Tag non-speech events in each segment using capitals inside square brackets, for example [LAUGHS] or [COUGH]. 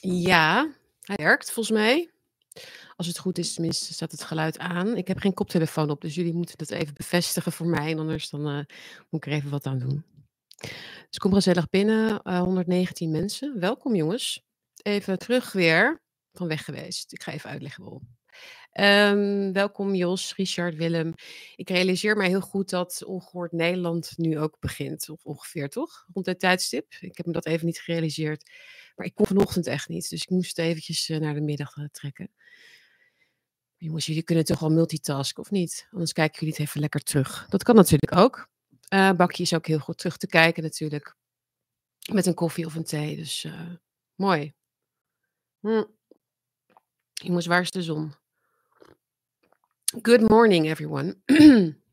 Ja, hij werkt volgens mij. Als het goed is, tenminste, staat het geluid aan. Ik heb geen koptelefoon op, dus jullie moeten dat even bevestigen voor mij. En anders dan, eh, moet ik er even wat aan doen. Dus kom gezellig binnen, eh 119 mensen. Welkom jongens. Even terug weer van weg geweest. Ik ga even uitleggen waarom. Ehm, welkom Jos, Richard, Willem. Ik realiseer mij heel goed dat Ongehoord Nederland nu ook begint. Of ongeveer, toch? Rond het tijdstip. Ik heb me dat even niet gerealiseerd. Maar ik kon vanochtend echt niet. Dus ik moest eventjes eh, naar de middag eh, trekken. Jongens, jullie kunnen toch wel multitasken, of niet? Anders kijken jullie het even lekker terug. Dat kan natuurlijk ook. Eh bakje is ook heel goed terug te kijken natuurlijk. Met een koffie of een thee. Dus mooi. Hm. Jongens, waar is de zon? Good morning, everyone. [CLEARS THROAT]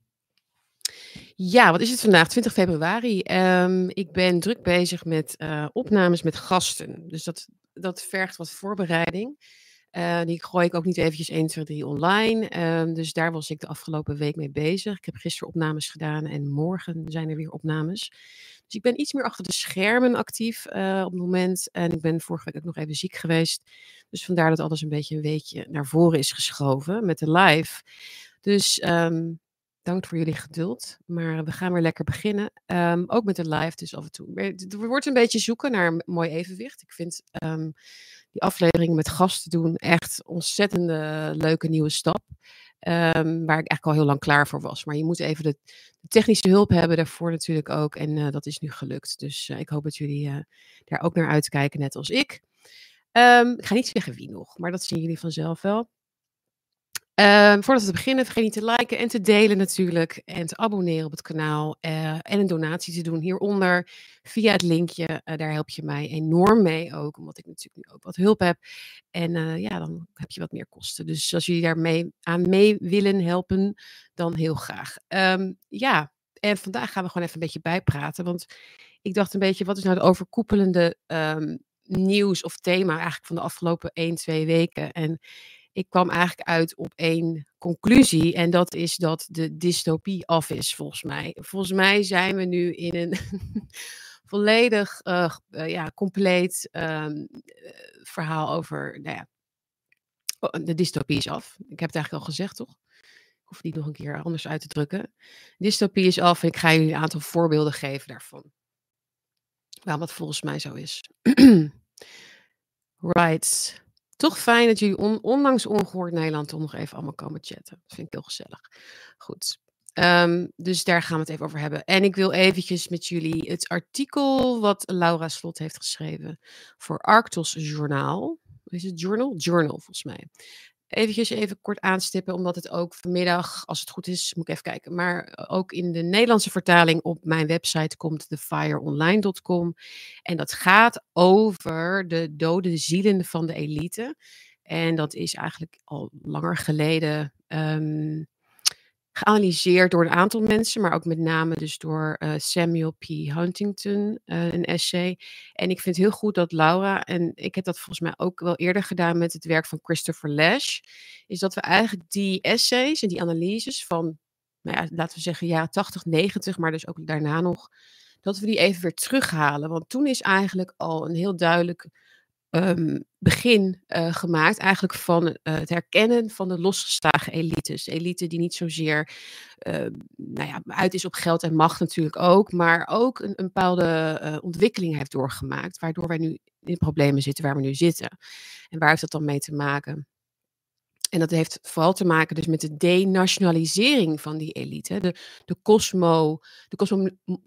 Ja, wat is het vandaag? 20 februari. Ehm, ik ben druk bezig met eh, opnames met gasten. Dus dat, dat vergt wat voorbereiding. Eh, die gooi ik ook niet eventjes 1, 2, 3 online. Ehm, dus daar was ik de afgelopen week mee bezig. Ik heb gisteren opnames gedaan en morgen zijn er weer opnames. Dus ik ben iets meer achter de schermen actief eh, op het moment. En ik ben vorige week ook nog even ziek geweest. Dus vandaar dat alles een beetje een weekje naar voren is geschoven met de live. Dus ehm, dank voor jullie geduld. Maar we gaan weer lekker beginnen. Ehm, ook met de live dus af en toe. Het wordt een beetje zoeken naar een mooi evenwicht. Ik vind ehm, die afleveringen met gasten doen echt ontzettende leuke nieuwe stap. Ehm, waar ik eigenlijk al heel lang klaar voor was. Maar je moet even de, technische hulp hebben daarvoor natuurlijk ook. En eh, dat is nu gelukt. Dus eh, ik hoop dat jullie eh, daar ook naar uitkijken, net als ik. Ik ga niet zeggen wie nog, maar dat zien jullie vanzelf wel. Ehm, voordat we beginnen, vergeet niet te liken en te delen natuurlijk. En te abonneren op het kanaal. eh, en een donatie te doen hieronder via het linkje. Eh, daar help je mij enorm mee ook, omdat ik natuurlijk nu ook wat hulp heb. En eh, ja, dan heb je wat meer kosten. Dus als jullie daar mee, aan mee willen helpen, dan heel graag. Ehm, ja, en vandaag gaan we gewoon even een beetje bijpraten. Want ik dacht een beetje, wat is nou de overkoepelende ehm, nieuws of thema eigenlijk van de afgelopen 1, 2 weken? En ik kwam eigenlijk uit op één conclusie. En dat is dat de dystopie af is, volgens mij. Volgens mij zijn we nu in een [LAUGHS] volledig, eh, eh, ja, compleet ehm, eh, verhaal over, nou ja, oh, de dystopie is af. Ik heb het eigenlijk al gezegd, toch? Ik hoef niet nog een keer anders uit te drukken. Dystopie is af en ik ga jullie een aantal voorbeelden geven daarvan. Waarom dat volgens mij zo is. [CLEARS THROAT] right. Toch fijn dat jullie on- ondanks ongehoord Nederland toch nog even allemaal komen chatten. Dat vind ik heel gezellig. Goed. Ehm, dus daar gaan we het even over hebben. En ik wil eventjes met jullie het artikel wat Laura Slot heeft geschreven voor Arctos Journaal. Is het Journal? Journal, volgens mij. Eventjes even kort aanstippen, omdat het ook vanmiddag, als het goed is, moet ik even kijken, maar ook in de Nederlandse vertaling op mijn website komt, thefireonline.com. En dat gaat over de dode zielen van de elite. En dat is eigenlijk al langer geleden ehm, geanalyseerd door een aantal mensen, maar ook met name dus door eh, Samuel P. Huntington, eh, een essay. En ik vind heel goed dat Laura, en ik heb dat volgens mij ook wel eerder gedaan met het werk van Christopher Lash, is dat we eigenlijk die essays en die analyses van, nou ja, laten we zeggen jaren 80, 90, maar dus ook daarna nog, dat we die even weer terughalen. Want toen is eigenlijk al een heel duidelijk ehm, begin eh, gemaakt, eigenlijk van eh, het herkennen van de losgeslagen elites. Elite die niet zozeer ehm, nou ja, uit is op geld en macht natuurlijk ook, maar ook een, een bepaalde eh, ontwikkeling heeft doorgemaakt, waardoor wij nu in problemen zitten waar we nu zitten. En waar heeft dat dan mee te maken? En dat heeft vooral te maken dus met de denationalisering van die elite. De, de, cosmo, de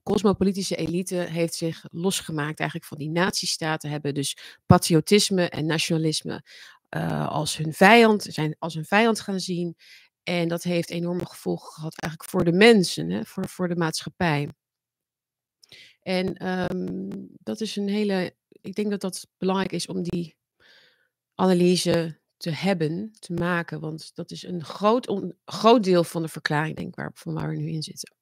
cosmo, elite heeft zich losgemaakt eigenlijk van die nazistaten. Hebben dus patriotisme en nationalisme eh, als hun vijand, zijn als hun vijand gaan zien. En dat heeft enorme gevolgen gehad eigenlijk voor de mensen, hè, voor, voor de maatschappij. En ehm, dat is een hele, ik denk dat dat belangrijk is om die analyse te hebben, te maken. Want dat is een groot, groot deel van de verklaring, denk ik, waar, van waar we nu in zitten.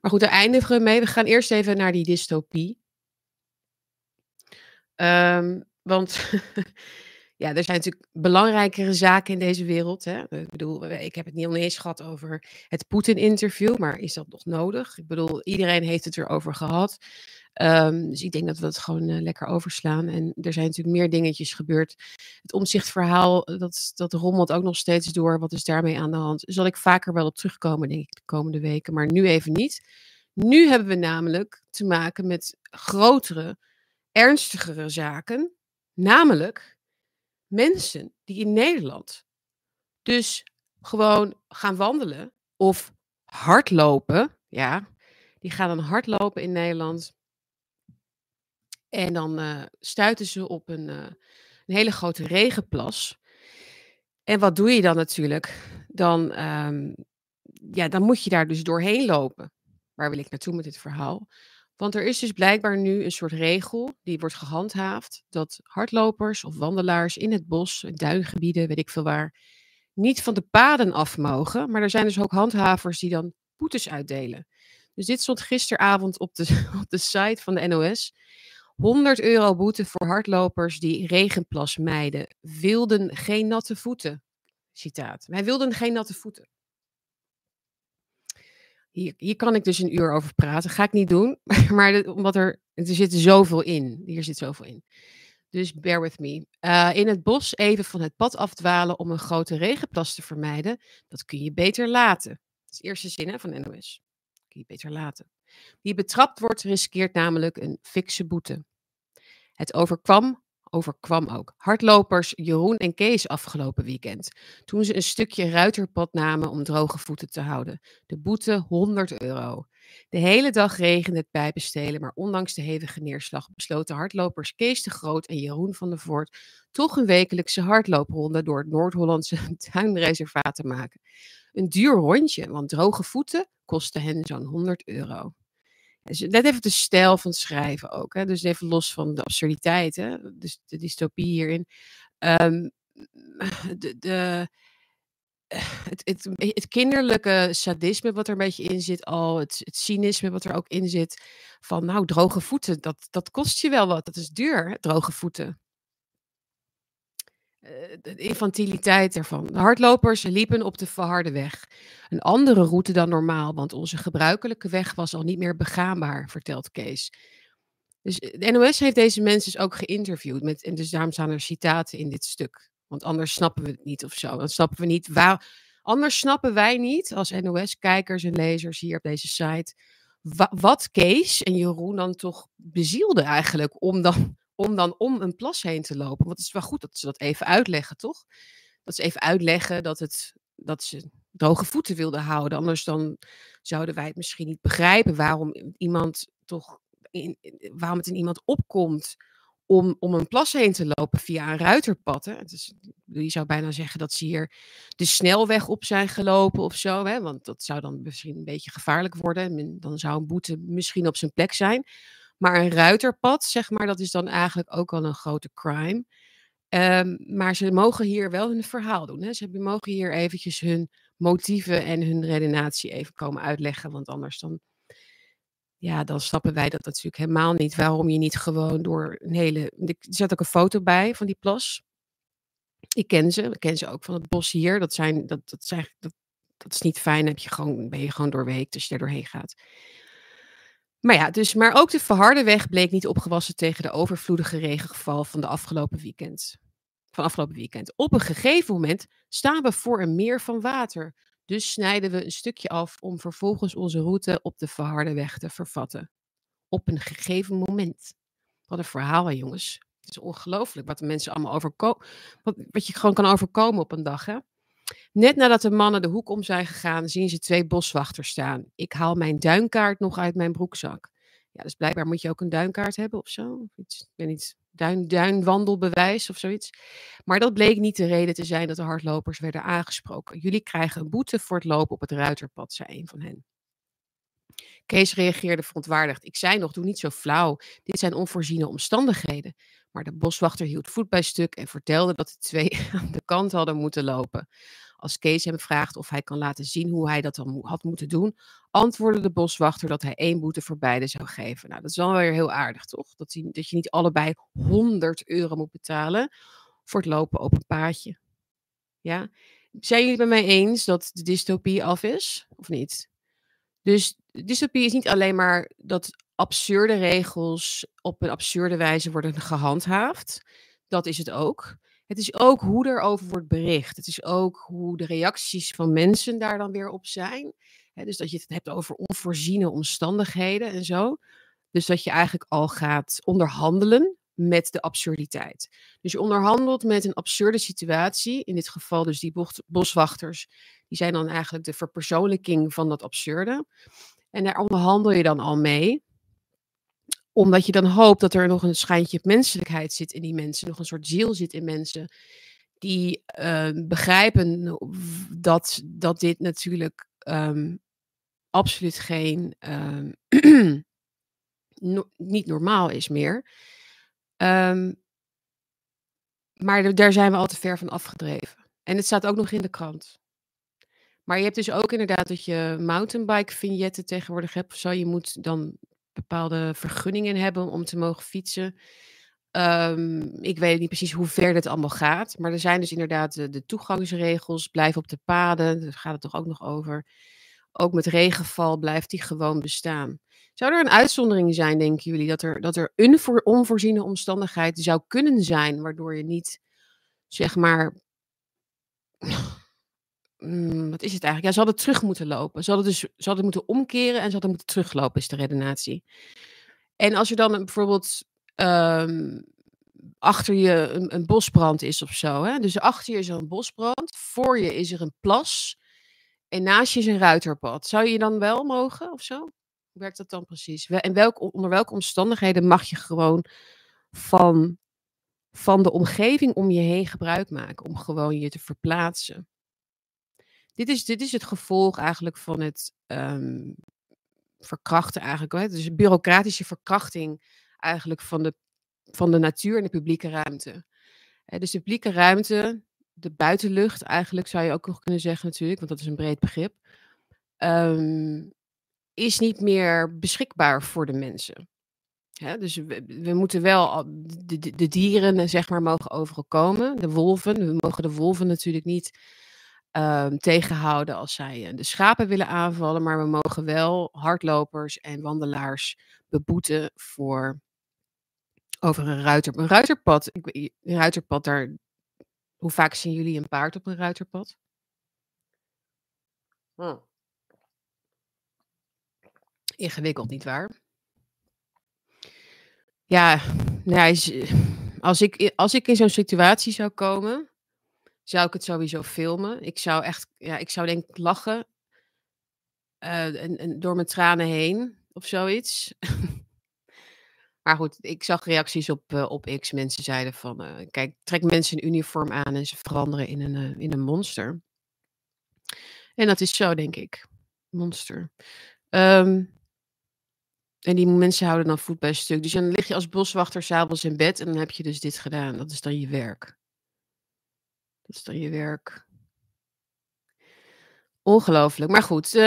Maar goed, daar eindigen we mee. We gaan eerst even naar die dystopie. Ehm, want [LAUGHS] ja, er zijn natuurlijk belangrijkere zaken in deze wereld. Hè? Ik bedoel, ik heb het niet eens gehad over het Poetin-interview, maar is dat nog nodig? Ik bedoel, iedereen heeft het erover gehad. Um, dus ik denk dat we het gewoon uh, lekker overslaan. En er zijn natuurlijk meer dingetjes gebeurd. Het omzichtverhaal, dat, dat rommelt ook nog steeds door. Wat is daarmee aan de hand? Zal ik vaker wel op terugkomen, denk ik, de komende weken. Maar nu even niet. Nu hebben we namelijk te maken met grotere, ernstigere zaken. Namelijk mensen die in Nederland dus gewoon gaan wandelen of hardlopen. Ja, die gaan dan hardlopen in Nederland. En dan uh, stuiten ze op een, uh, een, hele grote regenplas. En wat doe je dan natuurlijk? Dan, um, ja, dan moet je daar dus doorheen lopen. Waar wil ik naartoe met dit verhaal? Want er is dus blijkbaar nu een soort regel die wordt gehandhaafd dat hardlopers of wandelaars in het bos, in duingebieden, weet ik veel waar, niet van de paden af mogen. Maar er zijn dus ook handhavers die dan boetes uitdelen. Dus dit stond gisteravond op de, [LAUGHS] op de site van de NOS. 100 euro boete voor hardlopers die regenplas mijden. Wilden geen natte voeten. Citaat. Wij wilden geen natte voeten. Hier, hier kan ik dus een uur over praten. Ga ik niet doen. [LAUGHS] Maar omdat er, er zit zoveel in. Hier zit zoveel in. Dus bear with me. Uh, in het bos even van het pad afdwalen om een grote regenplas te vermijden. Dat kun je beter laten. Dat is de eerste zin hè, van NOS. Kun je beter laten. Wie betrapt wordt, riskeert namelijk een fikse boete. Het overkwam overkwam ook. Hardlopers Jeroen en Kees afgelopen weekend. Toen ze een stukje ruiterpad namen om droge voeten te houden. De boete 100 euro. De hele dag regende het pijpenstelen, maar ondanks de hevige neerslag besloten hardlopers Kees de Groot en Jeroen van der Voort toch een wekelijkse hardloopronde door het Noord-Hollandse [LAUGHS] tuinreservaat te maken. Een duur rondje, want droge voeten kosten hen zo'n 100 euro. Dus net even de stijl van schrijven ook. Hè? Dus even los van de absurditeit, hè? Dus de dystopie hierin. Um, de, de, het, het, het, kinderlijke sadisme wat er een beetje in zit al, het, het, cynisme wat er ook in zit, van nou, droge voeten, dat, dat kost je wel wat, dat is duur, droge voeten. Eh, de infantiliteit ervan. De hardlopers liepen op de verharde weg. Een andere route dan normaal, want onze gebruikelijke weg was al niet meer begaanbaar, vertelt Kees. Dus eh, de NOS heeft deze mensen dus ook geïnterviewd. Met, en dus daarom staan er citaten in dit stuk. Want anders snappen we het niet of zo. Dan snappen we niet waar. Anders snappen wij niet, als NOS-kijkers en lezers hier op deze site, wat Kees en Jeroen dan toch bezielde eigenlijk om dan om dan om een plas heen te lopen. Want het is wel goed dat ze dat even uitleggen, toch? Dat ze even uitleggen dat, het, dat ze droge voeten wilden houden. Anders dan zouden wij het misschien niet begrijpen waarom iemand toch in, waarom het in iemand opkomt om, om een plas heen te lopen via een ruiterpad. Hè? Je zou bijna zeggen dat ze hier de snelweg op zijn gelopen of zo. Hè? Want dat zou dan misschien een beetje gevaarlijk worden. Dan zou een boete misschien op zijn plek zijn. Maar een ruiterpad, zeg maar, dat is dan eigenlijk ook al een grote crime. Um, maar ze mogen hier wel hun verhaal doen. Hè? Ze mogen hier eventjes hun motieven en hun redenatie even komen uitleggen. Want anders dan, ja, dan snappen wij dat natuurlijk helemaal niet. Waarom je niet gewoon door een hele... Ik zet ook een foto bij van die plas. Ik ken ze. Ik ken ze ook van het bos hier. Dat, zijn, dat, dat, dat, dat is niet fijn. Heb je gewoon, ben je gewoon doorweekt als je er doorheen gaat. Maar ja, dus, maar ook de verharde weg bleek niet opgewassen tegen de overvloedige regengeval van de afgelopen weekend. Van afgelopen weekend. Op een gegeven moment staan we voor een meer van water. Dus snijden we een stukje af om vervolgens onze route op de verharde weg te vervatten. Op een gegeven moment. Wat een verhaal, jongens. Het is ongelooflijk wat de mensen allemaal overkomen. Wat, wat je gewoon kan overkomen op een dag, hè? Net nadat de mannen de hoek om zijn gegaan, zien ze twee boswachters staan. Ik haal mijn duinkaart nog uit mijn broekzak. Ja, dus blijkbaar moet je ook een duinkaart hebben of zo. Of iets, ik weet niet, duin, duinwandelbewijs of zoiets. Maar dat bleek niet de reden te zijn dat de hardlopers werden aangesproken. Jullie krijgen een boete voor het lopen op het ruiterpad, zei een van hen. Kees reageerde verontwaardigd. Ik zei nog, doe niet zo flauw. Dit zijn onvoorziene omstandigheden. Maar de boswachter hield voet bij stuk en vertelde dat de twee [LAUGHS] aan de kant hadden moeten lopen. Als Kees hem vraagt of hij kan laten zien hoe hij dat dan had moeten doen, antwoordde de boswachter dat hij één boete voor beide zou geven. Nou, dat is wel weer heel aardig, toch? Dat, dat je niet allebei 100 euro moet betalen voor het lopen op een paadje. Ja? Zijn jullie het met mij eens dat de dystopie af is, of niet? Dus dystopie is niet alleen maar dat absurde regels op een absurde wijze worden gehandhaafd. Dat is het ook. Het is ook hoe er over wordt bericht. Het is ook hoe de reacties van mensen daar dan weer op zijn. dus dat je het hebt over onvoorziene omstandigheden en zo. Dus dat je eigenlijk al gaat onderhandelen met de absurditeit. Dus je onderhandelt met een absurde situatie. In dit geval dus die boswachters. Die zijn dan eigenlijk de verpersoonlijking van dat absurde. En daar onderhandel je dan al mee omdat je dan hoopt dat er nog een schijntje menselijkheid zit in die mensen, nog een soort ziel zit in mensen, die ehm, begrijpen dat, dat dit natuurlijk um, absoluut geen, [CLEARS THROAT] no niet normaal is meer. maar daar zijn we al te ver van afgedreven. En het staat ook nog in de krant. Maar je hebt dus ook inderdaad dat je mountainbike vignetten tegenwoordig hebt of zo. Je moet dan bepaalde vergunningen hebben om te mogen fietsen. Um, ik weet niet precies hoe ver dit allemaal gaat. Maar er zijn dus inderdaad de, de toegangsregels. Blijf op de paden. Daar gaat het toch ook nog over. Ook met regenval blijft die gewoon bestaan. Zou er een uitzondering zijn, denken jullie, dat er, dat er een voor onvoorziene omstandigheid zou kunnen zijn, waardoor je niet, zeg maar, mm, wat is het eigenlijk? Ja, ze hadden terug moeten lopen. Ze hadden dus ze hadden moeten omkeren en ze hadden moeten teruglopen, is de redenatie. En als er dan bijvoorbeeld um, achter je een, een, bosbrand is of zo, hè? dus achter je is er een bosbrand, voor je is er een plas en naast je is een ruiterpad. Zou je dan wel mogen of zo? Hoe werkt dat dan precies? En welk, onder welke omstandigheden mag je gewoon van, van de omgeving om je heen gebruik maken om gewoon je te verplaatsen? Dit is, dit is het gevolg eigenlijk van het um, verkrachten eigenlijk. Hè? Dus bureaucratische verkrachting eigenlijk van de, van de natuur en de publieke ruimte. dus de publieke ruimte, de buitenlucht eigenlijk zou je ook nog kunnen zeggen natuurlijk, want dat is een breed begrip, um, is niet meer beschikbaar voor de mensen. dus we, moeten wel de, de, dieren zeg maar mogen overal komen, de wolven. We mogen de wolven natuurlijk niet um, tegenhouden als zij eh, de schapen willen aanvallen. Maar we mogen wel hardlopers en wandelaars beboeten voor over een, ruiter, een ruiterpad. een ruiterpad, daar, hoe vaak zien jullie een paard op een ruiterpad? Hm. Ingewikkeld, nietwaar? Ja, nou, als, ik, als ik in zo'n situatie zou komen, zou ik het sowieso filmen. Ik zou echt, ja, ik zou denk lachen uh, en, en, door mijn tranen heen of zoiets. [LAUGHS] maar goed, ik zag reacties op, uh, op X. Mensen zeiden van, uh, kijk, trek mensen een uniform aan en ze veranderen in een, in een monster. En dat is zo, denk ik. Monster. Um, en die mensen houden dan voet bij stuk. Dus dan lig je als boswachter s'avonds in bed en dan heb je dus dit gedaan. Dat is dan je werk. Dat is dan je werk. Ongelooflijk. Maar goed, uh,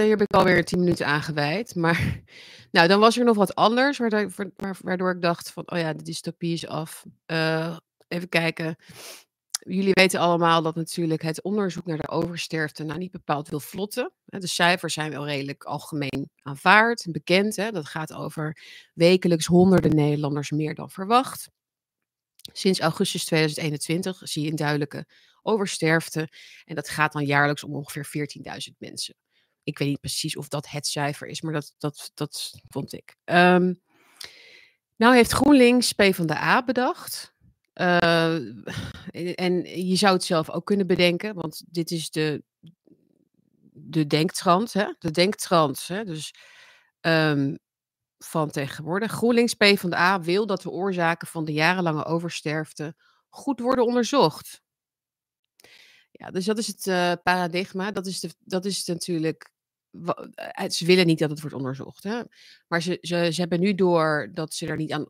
hier heb ik alweer tien minuten aan gewijd. Maar [LAUGHS] nou, dan was er nog wat anders, waardoor, waardoor ik dacht van, oh ja, de dystopie is af. Uh, even kijken. Jullie weten allemaal dat natuurlijk het onderzoek naar de oversterfte nou niet bepaald wil vlotten. De cijfers zijn wel redelijk algemeen aanvaard en bekend. Hè? Dat gaat over wekelijks honderden Nederlanders meer dan verwacht. Sinds augustus 2021 zie je een duidelijke oversterfte. En dat gaat dan jaarlijks om ongeveer 14.000 mensen. Ik weet niet precies of dat het cijfer is, maar dat, dat, dat vond ik. Um, nou heeft GroenLinks PvdA bedacht. Uh, en je zou het zelf ook kunnen bedenken, want dit is de, de denktrand. Hè? De denktrand. Hè? Dus um, van tegenwoordig. GroenLinks PvdA wil dat de oorzaken van de jarenlange oversterfte goed worden onderzocht. Ja, dus dat is het uh, paradigma. Dat is, de, dat is natuurlijk. Eh, ze willen niet dat het wordt onderzocht. Hè? Maar ze, ze, ze hebben nu door dat ze er niet aan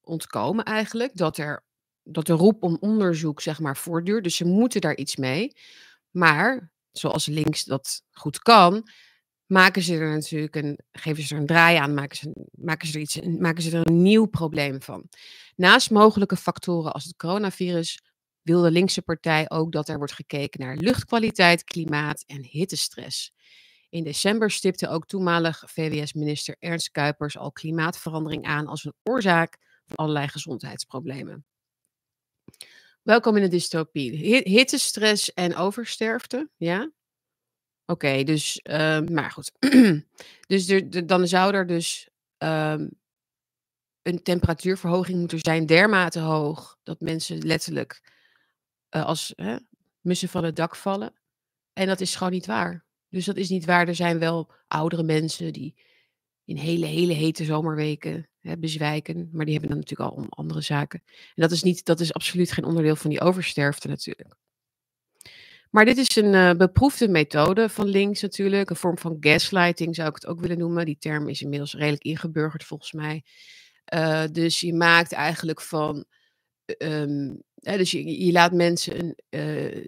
ontkomen eigenlijk. Dat, er, dat de roep om onderzoek zeg maar voortduurt. Dus ze moeten daar iets mee. Maar, zoals links dat goed kan, maken ze er natuurlijk een, geven ze er een draai aan, maken ze, maken ze, er, iets, maken ze er een nieuw probleem van. Naast mogelijke factoren als het coronavirus wil de linkse partij ook dat er wordt gekeken naar luchtkwaliteit, klimaat en hittestress. In december stipte ook toenmalig VWS-minister Ernst Kuipers al klimaatverandering aan als een oorzaak van allerlei gezondheidsproblemen. Welkom in de dystopie. Hittestress en oversterfte, ja? Oké, dus, uh, maar goed. [CLEARS THROAT] dus er, dan zou er dus um, een temperatuurverhoging moeten zijn dermate hoog dat mensen letterlijk uh, als hè, mussen van het dak vallen. En dat is gewoon niet waar. Dus dat is niet waar. Er zijn wel oudere mensen die in hele, hele hete zomerweken hè, bezwijken. Maar die hebben dan natuurlijk al andere zaken. En dat is, niet, dat is absoluut geen onderdeel van die oversterfte natuurlijk. Maar dit is een uh, beproefde methode van links natuurlijk. Een vorm van gaslighting zou ik het ook willen noemen. Die term is inmiddels redelijk ingeburgerd volgens mij. Uh, dus je maakt eigenlijk van. Um, hè, dus je, je, laat mensen een, uh,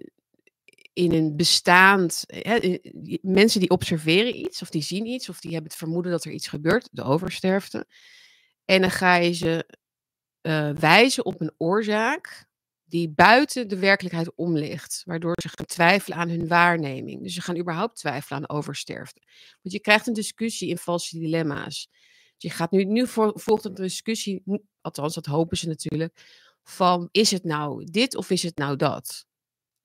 in een bestaand. Hè, mensen die observeren iets, of die zien iets, of die hebben het vermoeden dat er iets gebeurt, de oversterfte. En dan ga je ze wijzen op een oorzaak die buiten de werkelijkheid om ligt, waardoor ze gaan twijfelen aan hun waarneming. Dus ze gaan überhaupt twijfelen aan oversterfte. Want je krijgt een discussie in valse dilemma's. Dus je gaat nu, nu volgt een discussie, althans dat hopen ze natuurlijk, van is het nou dit of is het nou dat?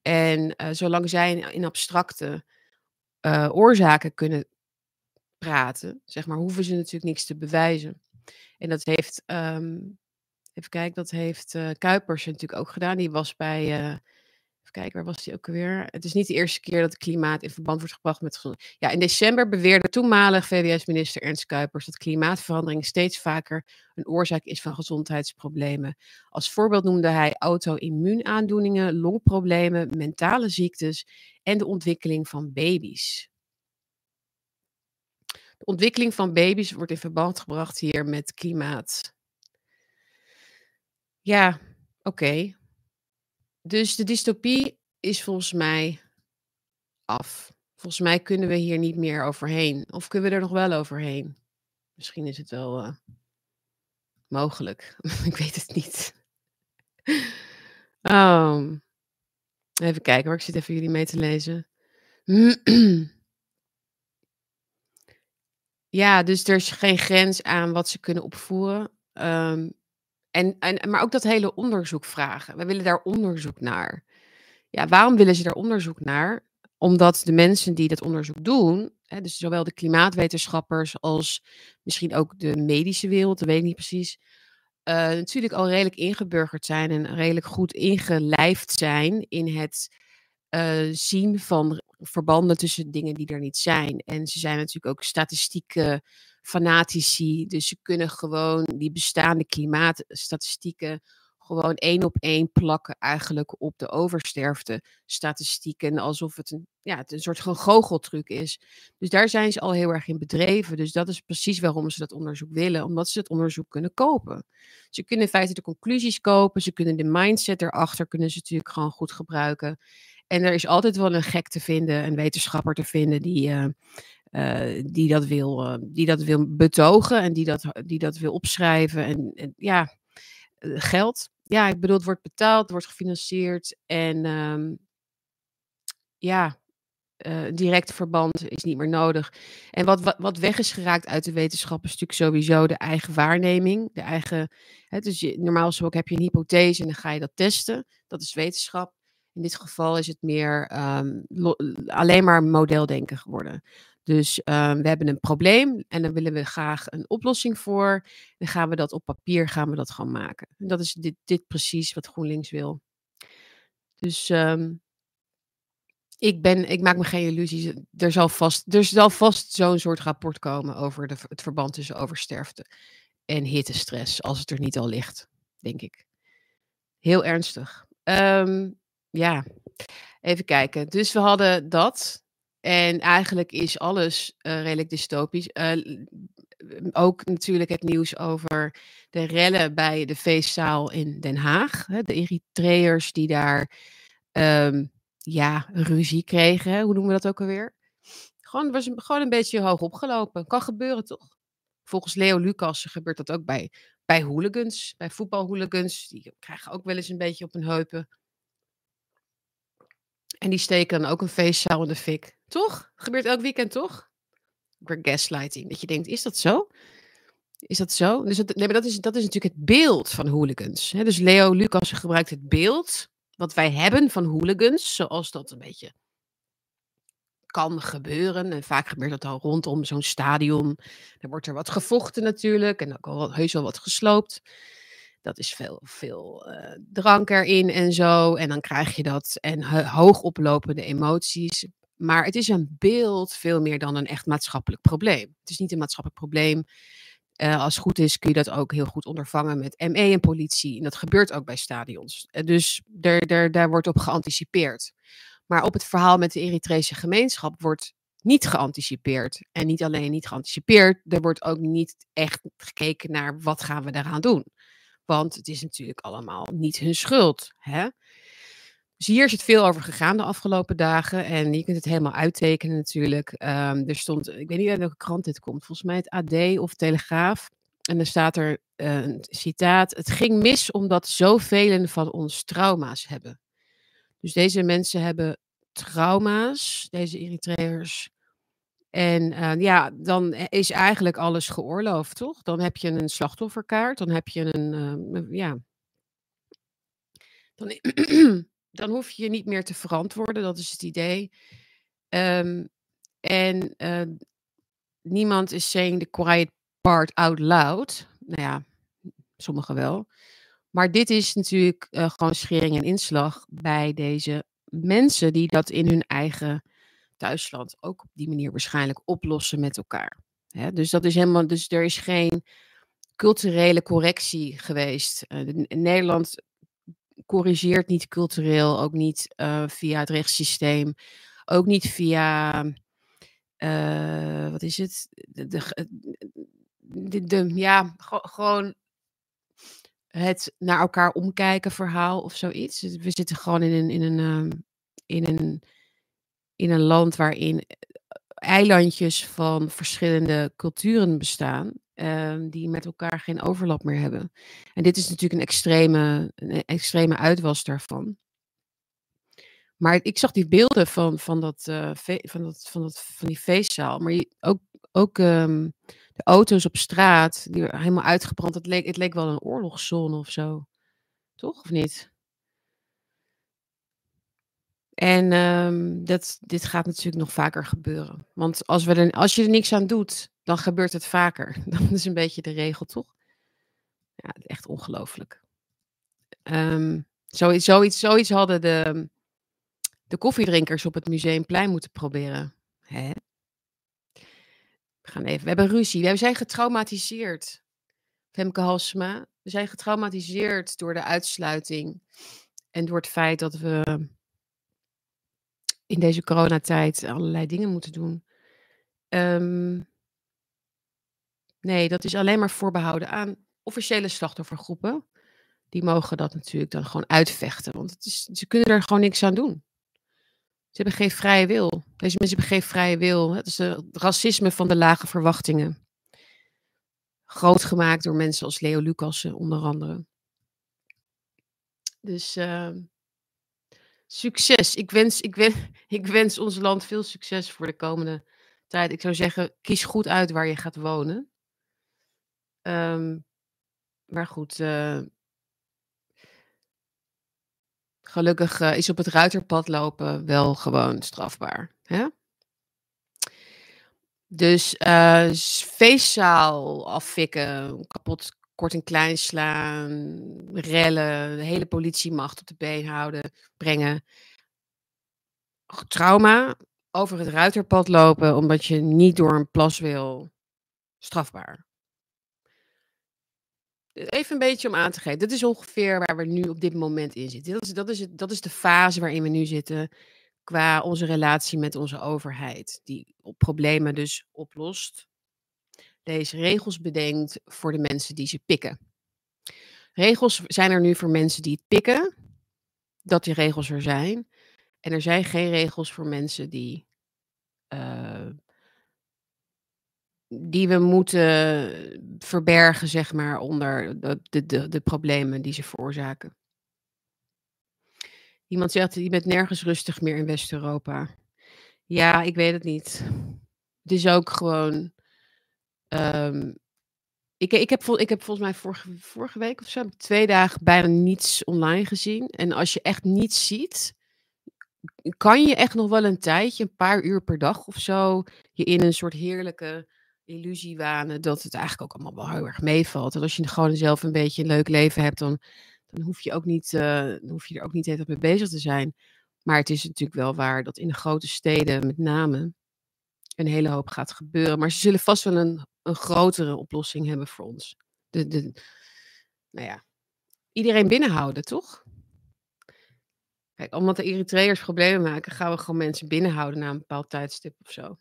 En uh, zolang zij in abstracte uh, oorzaken kunnen praten, zeg maar, hoeven ze natuurlijk niks te bewijzen. En dat heeft um, Even kijken, dat heeft uh, Kuipers natuurlijk ook gedaan. Die was bij, uh, even kijken, waar was hij ook alweer? Het is niet de eerste keer dat het klimaat in verband wordt gebracht met. Ja, in december beweerde toenmalig VWS-minister Ernst Kuipers dat klimaatverandering steeds vaker een oorzaak is van gezondheidsproblemen. Als voorbeeld noemde hij auto-immuunaandoeningen, longproblemen, mentale ziektes en de ontwikkeling van baby's. De ontwikkeling van baby's wordt in verband gebracht hier met klimaat. Ja, oké. Dus de dystopie is volgens mij af. Volgens mij kunnen we hier niet meer overheen. Of kunnen we er nog wel overheen? Misschien is het wel uh, mogelijk. [LAUGHS] ik weet het niet. Oh. Even kijken hoor, ik zit even jullie mee te lezen. [CLEARS THROAT] ja, dus er is geen grens aan wat ze kunnen opvoeren. Um, en, en, maar ook dat hele onderzoek vragen. We willen daar onderzoek naar. Ja, waarom willen ze daar onderzoek naar? Omdat de mensen die dat onderzoek doen, hè, dus zowel de klimaatwetenschappers als misschien ook de medische wereld, dat weet ik niet precies, uh, natuurlijk al redelijk ingeburgerd zijn en redelijk goed ingelijfd zijn in het uh, zien van verbanden tussen dingen die er niet zijn. En ze zijn natuurlijk ook statistieke fanatici. Dus ze kunnen gewoon die bestaande klimaatstatistieken gewoon één op één plakken eigenlijk op de oversterfte statistieken. Alsof het een, ja, het een soort van goocheltruc is. Dus daar zijn ze al heel erg in bedreven. Dus dat is precies waarom ze dat onderzoek willen. Omdat ze het onderzoek kunnen kopen. Ze kunnen in feite de conclusies kopen. Ze kunnen de mindset erachter kunnen ze natuurlijk gewoon goed gebruiken. En er is altijd wel een gek te vinden, een wetenschapper te vinden die, uh, uh, die, dat, wil, uh, die dat wil betogen en die dat, die dat wil opschrijven. En, en ja, geld. Ja, ik bedoel, het wordt betaald, het wordt gefinancierd. En um, ja, direct verband is niet meer nodig. En wat, wat, wat, weg is geraakt uit de wetenschap is natuurlijk sowieso de eigen waarneming. De eigen, hè, dus normaal gesproken heb je een hypothese en dan ga je dat testen. Dat is wetenschap. In dit geval is het meer um, alleen maar modeldenken geworden. Dus um, we hebben een probleem en dan willen we graag een oplossing voor. Dan gaan we dat op papier gaan we dat gewoon maken. En dat is dit, dit precies wat GroenLinks wil. Dus um, ik, ben, ik maak me geen illusies. Er zal vast, vast zo'n soort rapport komen over de, het verband tussen oversterfte en hittestress, als het er niet al ligt, denk ik. Heel ernstig. Um, ja, even kijken. Dus we hadden dat. En eigenlijk is alles uh, redelijk dystopisch. Uh, ook natuurlijk het nieuws over de rellen bij de feestzaal in Den Haag. De Eritreërs die daar um, ja, ruzie kregen. Hoe noemen we dat ook alweer? Gewoon, was gewoon een beetje hoog opgelopen. Kan gebeuren, toch? Volgens Leo Lucas gebeurt dat ook bij, bij hooligans, bij voetbalhooligans. Die krijgen ook wel eens een beetje op hun heupen. En die steken dan ook een feestzaal in de fik. Toch? Gebeurt elk weekend, toch? Gaslighting. Dat je denkt, is dat zo? Is dat zo? Dus het, nee, maar dat is, dat is natuurlijk het beeld van hooligans. Dus Leo Lucas gebruikt het beeld wat wij hebben van hooligans, zoals dat een beetje kan gebeuren. En vaak gebeurt dat al rondom zo'n stadion. Dan wordt er wat gevochten natuurlijk en ook al heus wel wat gesloopt. Dat is veel, veel uh, drank erin en zo. En dan krijg je dat en hoog oplopende emoties. Maar het is een beeld veel meer dan een echt maatschappelijk probleem. Het is niet een maatschappelijk probleem. Uh, als het goed is kun je dat ook heel goed ondervangen met ME en politie. En dat gebeurt ook bij stadions. Uh, dus daar, daar, daar wordt op geanticipeerd. Maar op het verhaal met de Eritrese gemeenschap wordt niet geanticipeerd. En niet alleen niet geanticipeerd, er wordt ook niet echt gekeken naar wat gaan we daaraan doen. Want het is natuurlijk allemaal niet hun schuld. Hè? Dus hier is het veel over gegaan de afgelopen dagen. En je kunt het helemaal uittekenen natuurlijk. Um, er stond, ik weet niet uit welke krant dit komt, volgens mij het AD of Telegraaf. En dan staat er uh, een citaat. Het ging mis omdat zoveel van ons trauma's hebben. Dus deze mensen hebben trauma's, deze Eritreërs. En uh, ja, dan is eigenlijk alles geoorloofd, toch? Dan heb je een slachtofferkaart, dan heb je een, uh, ja. Dan, [CLEARS THROAT] dan hoef je je niet meer te verantwoorden, dat is het idee. Um, en niemand is saying the quiet part out loud. Nou ja, sommigen wel. Maar dit is natuurlijk gewoon schering en inslag bij deze mensen die dat in hun eigen thuisland ook op die manier waarschijnlijk oplossen met elkaar. Dus dat is helemaal, dus er is geen culturele correctie geweest. Uh, Nederland corrigeert niet cultureel, ook niet uh, via het rechtssysteem, ook niet via, uh, wat is het? De, de, ja, gewoon het naar elkaar omkijken verhaal of zoiets. We zitten gewoon in een, in een, um, in een, in een land waarin eh, eilandjes van verschillende culturen bestaan. Um, die met elkaar geen overlap meer hebben. En dit is natuurlijk een extreme, een extreme uitwas daarvan. Maar ik zag die beelden van, van, dat, uh, van, dat, van, dat, van die feestzaal. Maar ook, ook um, de auto's op straat, die helemaal uitgebrand. Het leek, het leek wel een oorlogszone of zo. Toch, of niet? En um, dat, dit gaat natuurlijk nog vaker gebeuren. Want als, we er, als je er niks aan doet, dan gebeurt het vaker. [LAUGHS] Dat is een beetje de regel, toch? Ja, echt ongelooflijk. Um, zoiets, zoiets, zoiets hadden de, de koffiedrinkers op het Museumplein moeten proberen. Hè? We gaan even. We hebben ruzie. We zijn getraumatiseerd. Femke Halsema. We zijn getraumatiseerd door de uitsluiting. En door het feit dat we in deze coronatijd allerlei dingen moeten doen. Um, nee, dat is alleen maar voorbehouden aan officiële slachtoffergroepen. Die mogen dat natuurlijk dan gewoon uitvechten. Want het is, ze kunnen er gewoon niks aan doen. Ze hebben geen vrije wil. Deze mensen hebben geen vrije wil. Het is het racisme van de lage verwachtingen. Groot gemaakt door mensen als Leo Lucassen, onder andere. Dus uh, succes. Ik wens, ik, wens, [LAUGHS] ik wens ons land veel succes voor de komende tijd. Ik zou zeggen, kies goed uit waar je gaat wonen. Um, maar goed, uh, Gelukkig uh, is op het ruiterpad lopen wel gewoon strafbaar. Hè? Dus uh, feestzaal afvikken, kapot, kort en klein slaan, rellen, de hele politiemacht op de been houden, brengen. Trauma, over het ruiterpad lopen omdat je niet door een plas wil, strafbaar. Even een beetje om aan te geven. Dit is ongeveer waar we nu op dit moment in zitten. Dat is, dat is, het, dat is de fase waarin we nu zitten qua onze relatie met onze overheid. Die op problemen dus oplost. Deze regels bedenkt voor de mensen die ze pikken. Regels zijn er nu voor mensen die het pikken. Dat die regels er zijn. En er zijn geen regels voor mensen die uh, die we moeten verbergen, zeg maar, onder de, de, de, de problemen die ze veroorzaken. Iemand zegt, je bent nergens rustig meer in West-Europa. Ja, ik weet het niet. Het is ook gewoon. Um, ik, ik, heb ik heb volgens mij vorige, vorige week of zo, twee dagen bijna niets online gezien. En als je echt niets ziet, kan je echt nog wel een tijdje, een paar uur per dag of zo, je in een soort heerlijke illusie wanen dat het eigenlijk ook allemaal wel heel erg meevalt. En als je gewoon zelf een beetje een leuk leven hebt, dan, dan hoef je ook niet, uh, dan hoef je er ook niet even mee bezig te zijn. Maar het is natuurlijk wel waar dat in de grote steden met name een hele hoop gaat gebeuren. Maar ze zullen vast wel een, een grotere oplossing hebben voor ons. De, de, nou ja, iedereen binnenhouden, toch? Kijk, omdat de Eritreërs problemen maken, gaan we gewoon mensen binnenhouden na een bepaald tijdstip of zo.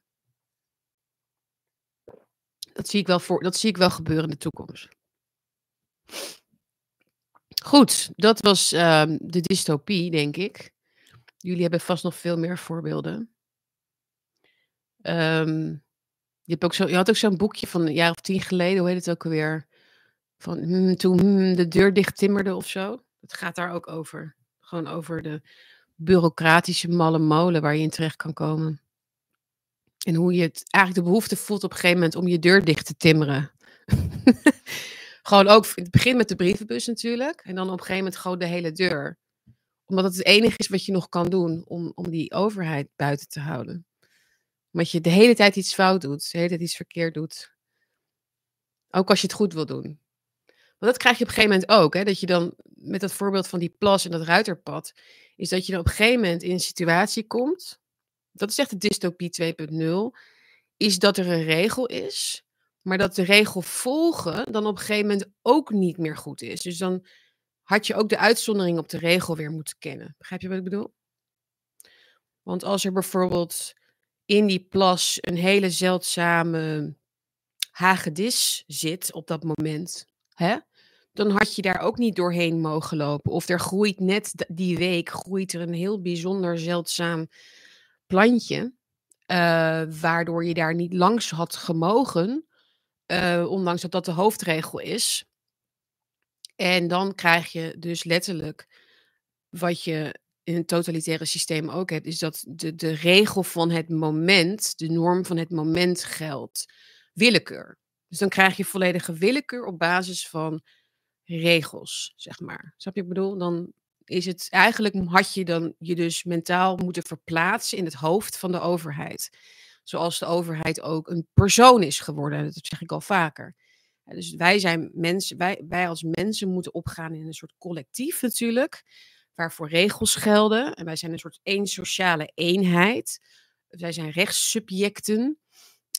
Dat zie ik wel, voor, dat zie ik wel gebeuren in de toekomst. Goed, dat was uh, de dystopie, denk ik. Jullie hebben vast nog veel meer voorbeelden. Um, je, hebt ook zo, je had ook zo'n boekje van een jaar of tien geleden, hoe heet het ook alweer? Van hmm, toen hmm, de deur dicht timmerde of zo. Het gaat daar ook over. Gewoon over de bureaucratische malle molen waar je in terecht kan komen. En hoe je het eigenlijk de behoefte voelt op een gegeven moment om je deur dicht te timmeren. [LAUGHS] gewoon ook, het begint met de brievenbus natuurlijk. En dan op een gegeven moment gewoon de hele deur. Omdat het het enige is wat je nog kan doen om, om die overheid buiten te houden. Omdat je de hele tijd iets fout doet, de hele tijd iets verkeerd doet. Ook als je het goed wil doen. Want dat krijg je op een gegeven moment ook. Hè, dat je dan met dat voorbeeld van die plas en dat ruiterpad. Is dat je dan op een gegeven moment in een situatie komt dat is echt de dystopie 2.0, is dat er een regel is, maar dat de regel volgen dan op een gegeven moment ook niet meer goed is. Dus dan had je ook de uitzondering op de regel weer moeten kennen. Begrijp je wat ik bedoel? Want als er bijvoorbeeld in die plas een hele zeldzame hagedis zit op dat moment, hè, dan had je daar ook niet doorheen mogen lopen. Of er groeit net die week groeit er een heel bijzonder zeldzaam plantje, uh, waardoor je daar niet langs had gemogen, uh, ondanks dat dat de hoofdregel is. En dan krijg je dus letterlijk wat je in een totalitaire systeem ook hebt, is dat de, de regel van het moment, de norm van het moment geldt. Willekeur. Dus dan krijg je volledige willekeur op basis van regels, zeg maar. Snap je wat ik bedoel? Dan is het eigenlijk had je dan je dus mentaal moeten verplaatsen in het hoofd van de overheid. Zoals de overheid ook een persoon is geworden. Dat zeg ik al vaker. Dus wij zijn mensen, wij, wij als mensen moeten opgaan in een soort collectief natuurlijk, waarvoor regels gelden. En wij zijn een soort één sociale eenheid. Wij zijn rechtssubjecten.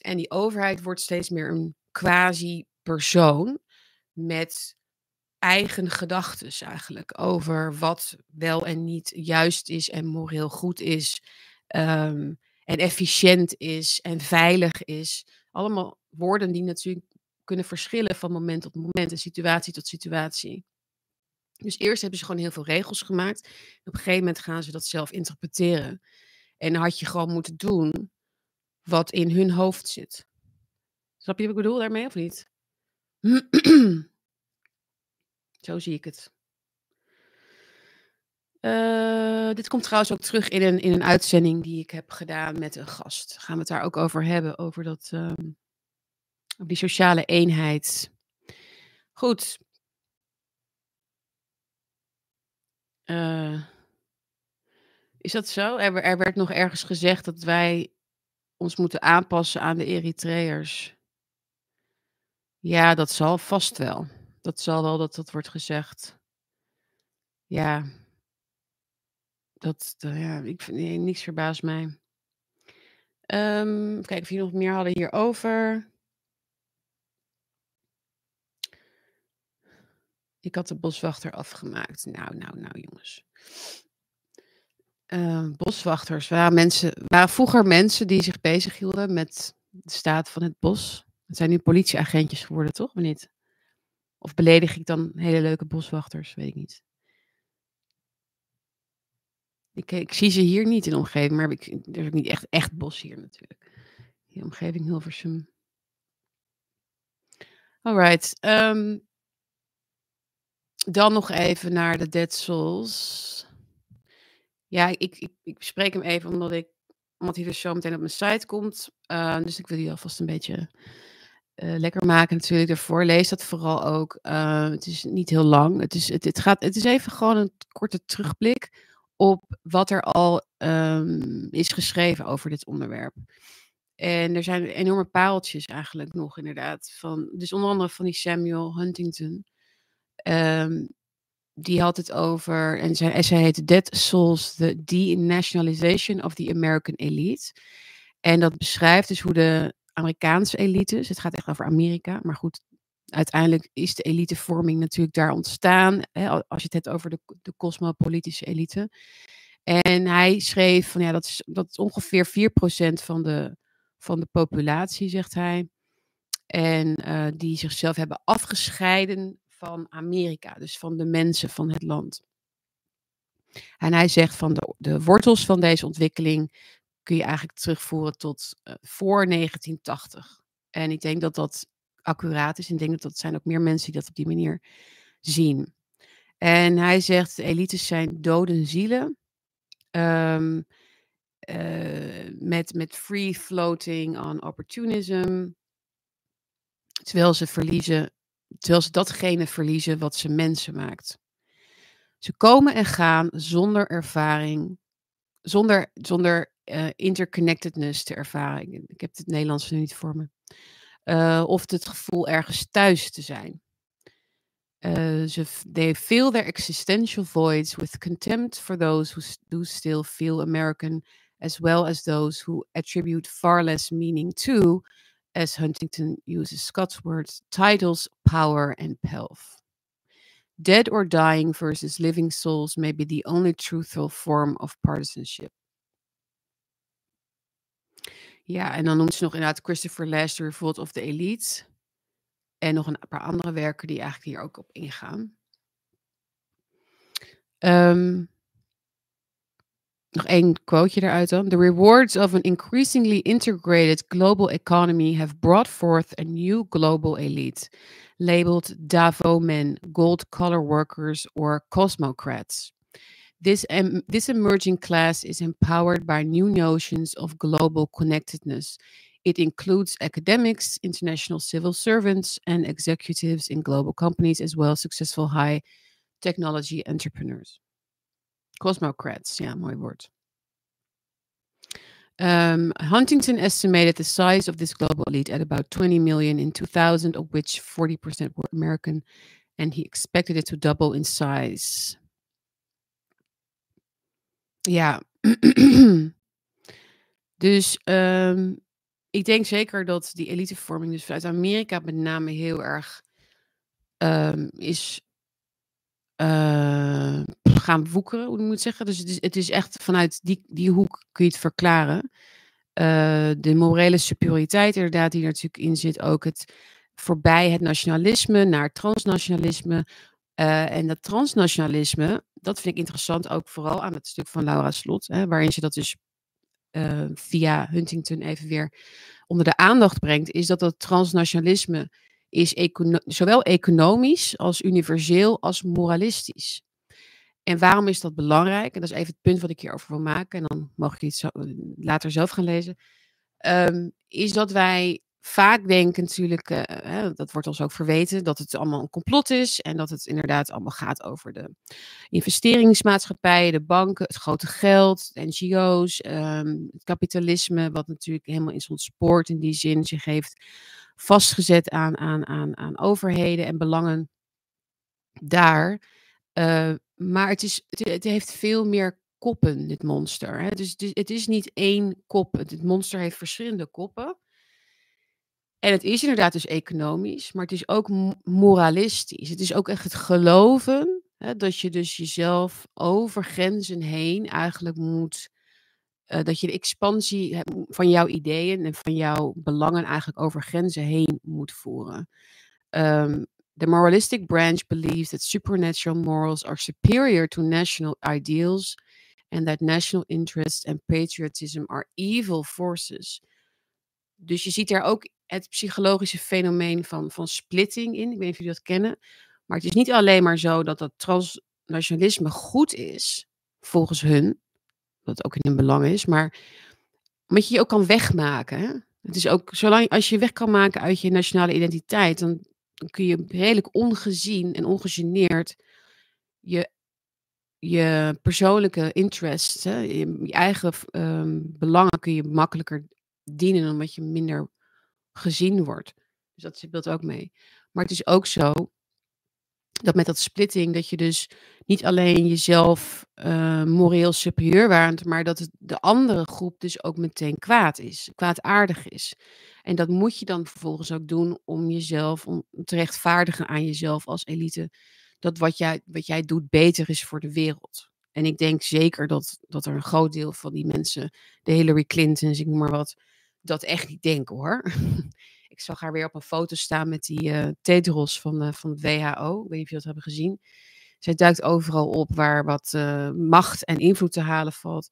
En die overheid wordt steeds meer een quasi-persoon met eigen gedachten eigenlijk over wat wel en niet juist is en moreel goed is. Um, en efficiënt is en veilig is. Allemaal woorden die natuurlijk kunnen verschillen van moment tot moment en situatie tot situatie. Dus eerst hebben ze gewoon heel veel regels gemaakt. op een gegeven moment gaan ze dat zelf interpreteren. En dan had je gewoon moeten doen wat in hun hoofd zit. Snap je wat ik bedoel daarmee of niet? [CLEARS THROAT] Zo zie ik het. Uh, dit komt trouwens ook terug in een, in een uitzending die ik heb gedaan met een gast. Gaan we het daar ook over hebben, over, dat, um, over die sociale eenheid. Goed. Uh, is dat zo? Er, er, werd nog ergens gezegd dat wij ons moeten aanpassen aan de Eritreërs. Ja, dat zal vast wel. Dat zal wel dat dat wordt gezegd. Ja. Dat, ja, ik vind niks verbaast mij. Um, kijken of jullie nog meer hadden hierover. Ik had de boswachter afgemaakt. Nou, nou, nou, jongens. Uh, boswachters waren, mensen, waren vroeger mensen die zich bezighielden met de staat van het bos. Het zijn nu politieagentjes geworden, toch? Of niet? Of beledig ik dan hele leuke boswachters? Weet ik niet. Ik, ik zie ze hier niet in de omgeving, maar ik, er is niet echt, echt bos hier natuurlijk. Die omgeving Hilversum. Alright. ehm dan nog even naar de Dead Souls. Ja, ik, ik, ik bespreek hem even omdat ik omdat hij dus zo meteen op mijn site komt. Uh, dus ik wil die alvast een beetje uh, lekker maken natuurlijk daarvoor. Lees dat vooral ook. Uh, het is niet heel lang. Het is, het, het, gaat, het is even gewoon een korte terugblik op wat er al um, is geschreven over dit onderwerp. En er zijn enorme paaltjes eigenlijk nog inderdaad. Van, dus onder andere van die Samuel Huntington. Um, die had het over, en zij, en zij heet Dead Souls, the Denationalization of the American Elite. En dat beschrijft dus hoe de Amerikaanse elites, het gaat echt over Amerika, maar goed, uiteindelijk is de elitevorming natuurlijk daar ontstaan, hè, als je het hebt over de, de cosmopolitische elite. En hij schreef van ja, dat is, dat ongeveer 4% van de, van de populatie, zegt hij. En uh, die zichzelf hebben afgescheiden van Amerika, dus van de mensen van het land. En hij zegt van de, de wortels van deze ontwikkeling kun je eigenlijk terugvoeren tot uh, voor 1980. En ik denk dat dat accuraat is. En ik denk dat dat zijn ook meer mensen die dat op die manier zien. En hij zegt, elites zijn dode zielen. Um, met, met free floating on opportunism. Terwijl ze verliezen terwijl ze datgene verliezen wat ze mensen maakt. Ze komen en gaan zonder ervaring, zonder, zonder uh, interconnectedness te ervaren. Ik heb het Nederlands nu niet voor me. Uh, of het gevoel ergens thuis te zijn. Uh, ze, they fill their existential voids with contempt for those who do still feel American, as well as those who attribute far less meaning to as Huntington uses Scott's words, titles, power, and pelf. Dead or dying versus living souls may be the only truthful form of partisanship. Ja, en dan noemt ze nog inderdaad Christopher Lester, Revolt of the Elite. En nog een paar andere werken die eigenlijk hier ook op ingaan. Um, Nog één quoteje eruit dan. The rewards of an increasingly integrated global economy have brought forth a new global elite, labeled Davo men, gold collar workers, or cosmocrats. This, um, this emerging class is empowered by new notions of global connectedness. It includes academics, international civil servants, and executives in global companies, as well as successful high technology entrepreneurs. Cosmocrats, ja, mooi woord. Um, Huntington estimated the size of this global elite at about 20 million in 2000, of which 40% were American, and he expected it to double in size. Ja, [CLEARS THROAT] dus um, ik denk zeker dat die elitevorming dus vanuit Amerika met name heel erg um, is uh, gaan woekeren, hoe moet ik zeggen. Dus het is, het is echt vanuit die, die hoek kun je het verklaren. Uh, de morele superioriteit inderdaad die er natuurlijk in zit. Ook het voorbij het nationalisme naar transnationalisme. Uh, en dat transnationalisme, dat vind ik interessant ook vooral aan het stuk van Laura Slot. Hè, waarin ze dat dus uh, via Huntington even weer onder de aandacht brengt. Is dat dat transnationalisme is zowel economisch als universeel als moralistisch. En waarom is dat belangrijk? En dat is even het punt wat ik hierover wil maken. En dan mag ik iets later zelf gaan lezen. Um, is dat wij vaak denken natuurlijk, uh, hè, dat wordt ons ook verweten, dat het allemaal een complot is. En dat het inderdaad allemaal gaat over de investeringsmaatschappijen, de banken, het grote geld, NGO's, um, het kapitalisme, wat natuurlijk helemaal is ontspoord in die zin zich heeft vastgezet aan, aan, aan, aan overheden en belangen daar. Uh, maar het, is, het, heeft veel meer koppen, dit monster. Hè? Dus, dus het is niet één kop. Het monster heeft verschillende koppen. En het is inderdaad dus economisch, maar het is ook moralistisch. Het is ook echt het geloven hè, dat je dus jezelf over grenzen heen eigenlijk moet uh, dat je de expansie van jouw ideeën en van jouw belangen eigenlijk over grenzen heen moet voeren. Um, the moralistic branch believes that supernatural morals are superior to national ideals and that national interest and patriotism are evil forces. Dus je ziet daar ook het psychologische fenomeen van, van splitting in. Ik weet niet of jullie dat kennen. Maar het is niet alleen maar zo dat dat transnationalisme goed is, volgens hun. Dat ook in hun belang is. Maar omdat je je ook kan wegmaken. Het is ook, zolang als je weg kan maken uit je nationale identiteit, dan, dan kun je redelijk ongezien en ongegeneerd je, je persoonlijke interests, hè, je, je eigen ehm, belangen kun je makkelijker dienen omdat je minder gezien wordt. Dus dat speelt ook mee. Maar het is ook zo dat met dat splitting, dat je dus niet alleen jezelf uh, moreel superieur waant, maar dat de andere groep dus ook meteen kwaad is, kwaadaardig is. En dat moet je dan vervolgens ook doen om jezelf, om te rechtvaardigen aan jezelf als elite, dat wat jij, wat jij doet beter is voor de wereld. En ik denk zeker dat, dat er een groot deel van die mensen, de Hillary Clintons, ik noem maar wat, dat echt niet denken hoor. [LAUGHS] ik zag haar weer op een foto staan met die uh, Tedros van, uh, van het WHO. Ik weet niet of jullie dat hebben gezien. Zij duikt overal op waar wat uh, macht en invloed te halen valt.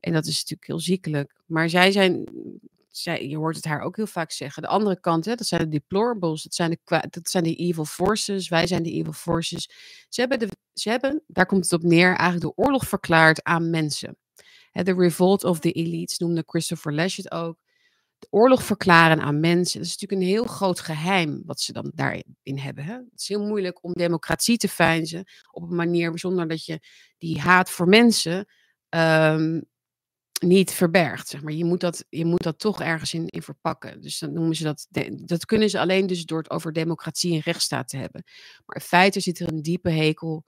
En dat is natuurlijk heel ziekelijk. Maar zij zijn, je hoort het haar ook heel vaak zeggen. De andere kant, hè, dat zijn de deplorables. Dat zijn de, dat zijn de evil forces. Wij zijn de evil forces. Ze hebben, de, ze hebben, daar komt het op neer, eigenlijk de oorlog verklaard aan mensen. De revolt of the elites noemde Christopher Lash het ook de oorlog verklaren aan mensen. Dat is natuurlijk een heel groot geheim wat ze dan daarin hebben. Hè? Het is heel moeilijk om democratie te feinzen op een manier zonder dat je die haat voor mensen um, niet verbergt. Zeg maar. je, moet dat, je moet dat toch ergens in, in verpakken. Dus dan noemen ze dat. Dat kunnen ze alleen dus door het over democratie en rechtsstaat te hebben. Maar in feite zit er een diepe hekel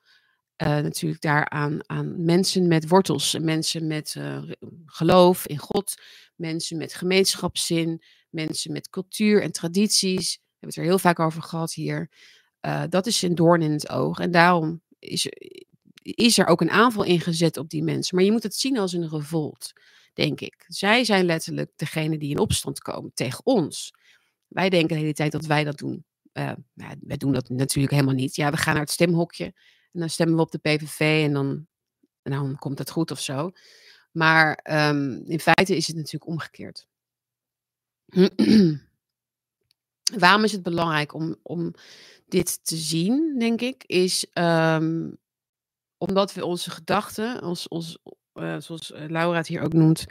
uh, natuurlijk daaraan aan mensen met wortels, mensen met uh, geloof in God, mensen met gemeenschapszin, mensen met cultuur en tradities. We hebben het er heel vaak over gehad hier. Uh, dat is een doorn in het oog. En daarom is, is er ook een aanval ingezet op die mensen. Maar je moet het zien als een revolt, denk ik. Zij zijn letterlijk degene die in opstand komen tegen ons. Wij denken de hele tijd dat wij dat doen. Uh, nou, wij doen dat natuurlijk helemaal niet. Ja, we gaan naar het stemhokje en dan stemmen we op de PVV en dan, en dan komt het goed of zo. Maar um, in feite is het natuurlijk omgekeerd. [CLEARS THROAT] Waarom is het belangrijk om, om dit te zien, denk ik? Is um, omdat we onze gedachten, ons, ons, uh, zoals Laura het hier ook noemt,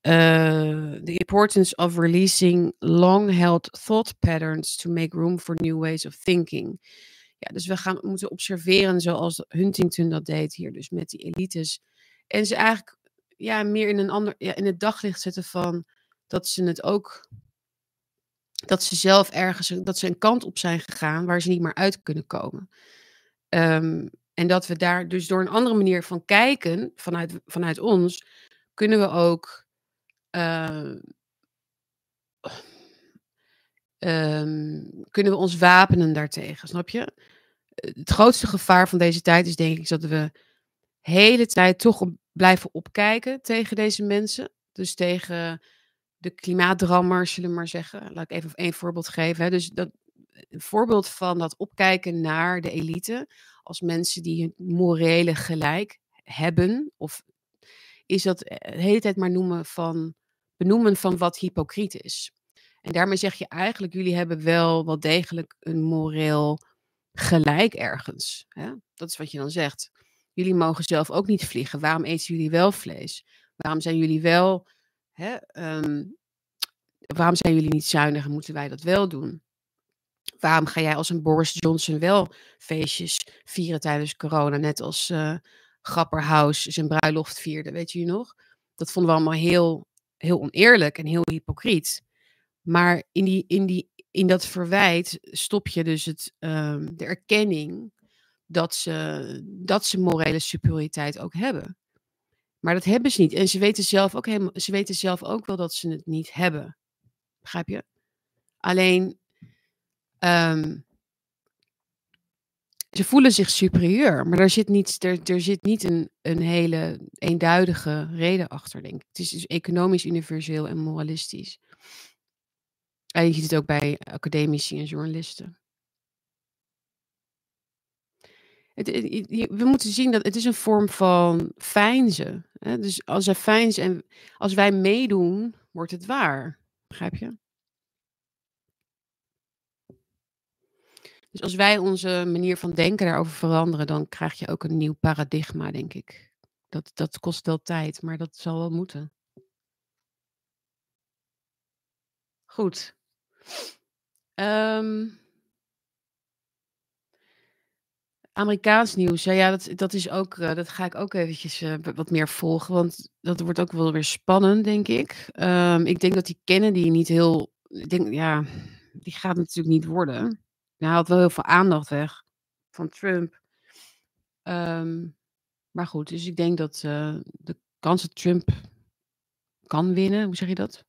the uh, importance of releasing long-held thought patterns to make room for new ways of thinking. Ja, dus we gaan moeten observeren zoals Huntington dat deed hier, dus met die elites. En ze eigenlijk ja, meer in een ander, ja, in het daglicht zetten van dat ze het ook, dat ze zelf ergens, dat ze een kant op zijn gegaan waar ze niet meer uit kunnen komen. Um, en dat we daar dus door een andere manier van kijken, vanuit, vanuit ons, kunnen we ook uh, um, kunnen we ons wapenen daartegen, snap je? Het grootste gevaar van deze tijd is denk ik dat we de hele tijd toch blijven opkijken tegen deze mensen. Dus tegen de klimaatdrammers, zullen we maar zeggen. Laat ik even één voorbeeld geven. Hè. Dus dat, een voorbeeld van dat opkijken naar de elite als mensen die hun morele gelijk hebben, of is dat eh, de hele tijd maar noemen van, benoemen van wat hypocriet is. En daarmee zeg je eigenlijk, jullie hebben wel wel degelijk een moreel gelijk ergens. Hè? Dat is wat je dan zegt. Jullie mogen zelf ook niet vliegen. Waarom eten jullie wel vlees? Waarom zijn jullie wel. Hè, um, waarom zijn jullie niet zuinig en moeten wij dat wel doen? Waarom ga jij als een Boris Johnson wel feestjes vieren tijdens corona, net als uh, Grapperhaus zijn bruiloft vierde, weet je nog? Dat vonden we allemaal heel, heel oneerlijk en heel hypocriet. Maar in, die, in, die, in dat verwijt stop je dus het, um, de erkenning dat ze, dat ze morele superioriteit ook hebben. Maar dat hebben ze niet. En ze weten zelf ook, helemaal, ze weten zelf ook wel dat ze het niet hebben. Begrijp je? Alleen, um, ze voelen zich superieur, maar er zit niet, er, zit niet een, een hele eenduidige reden achter, denk ik. Het is dus economisch, universeel en moralistisch. En je ziet het ook bij academici en journalisten. Het, we moeten zien dat het is een vorm van feinzen. Hè, dus als er en als wij meedoen, wordt het waar. Begrijp je? Dus als wij onze manier van denken daarover veranderen, dan krijg je ook een nieuw paradigma, denk ik. Dat, dat kost wel tijd, maar dat zal wel moeten. Goed. Ehm Amerikaans nieuws, ja, dat, dat is ook, uh, dat ga ik ook eventjes uh, wat meer volgen, want dat wordt ook wel weer spannend, denk ik. Um, ik denk dat die Kennedy niet heel, ik denk, ja, die gaat natuurlijk niet worden. Hij haalt wel heel veel aandacht weg van Trump. Um, maar goed, dus ik denk dat uh, de kans dat Trump kan winnen, hoe zeg je dat?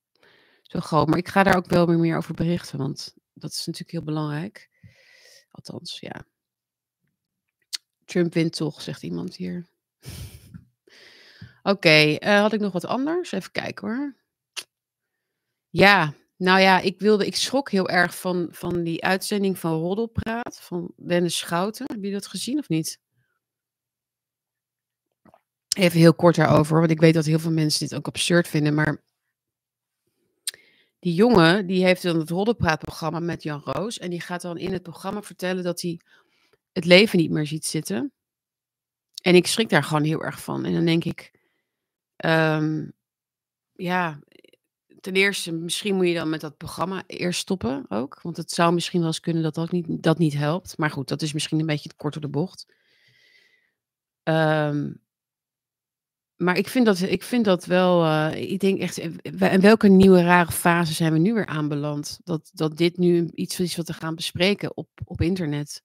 Zo groot. Maar ik ga daar ook wel weer meer over berichten, want dat is natuurlijk heel belangrijk. Althans, ja. Trump wint toch, zegt iemand hier. [LAUGHS] Oké, uh, had ik nog wat anders? Even kijken hoor. Ja, nou ja, ik wilde, ik schrok heel erg van, van die uitzending van Roddelpraat van Dennis Schouten. Heb je dat gezien of niet? Even heel kort daarover, want ik weet dat heel veel mensen dit ook absurd vinden, maar die jongen, die heeft dan het Roddelpraatprogramma met Jan Roos en die gaat dan in het programma vertellen dat hij het leven niet meer ziet zitten. En ik schrik daar gewoon heel erg van. En dan denk ik, um, ja, ten eerste, misschien moet je dan met dat programma eerst stoppen ook. Want het zou misschien wel eens kunnen dat dat niet, dat niet helpt. Maar goed, dat is misschien een beetje kort door de bocht. Um, maar ik vind dat, ik vind dat wel. Uh, ik denk echt. In welke nieuwe rare fase zijn we nu weer aanbeland? Dat, dat dit nu iets is wat we gaan bespreken op, op internet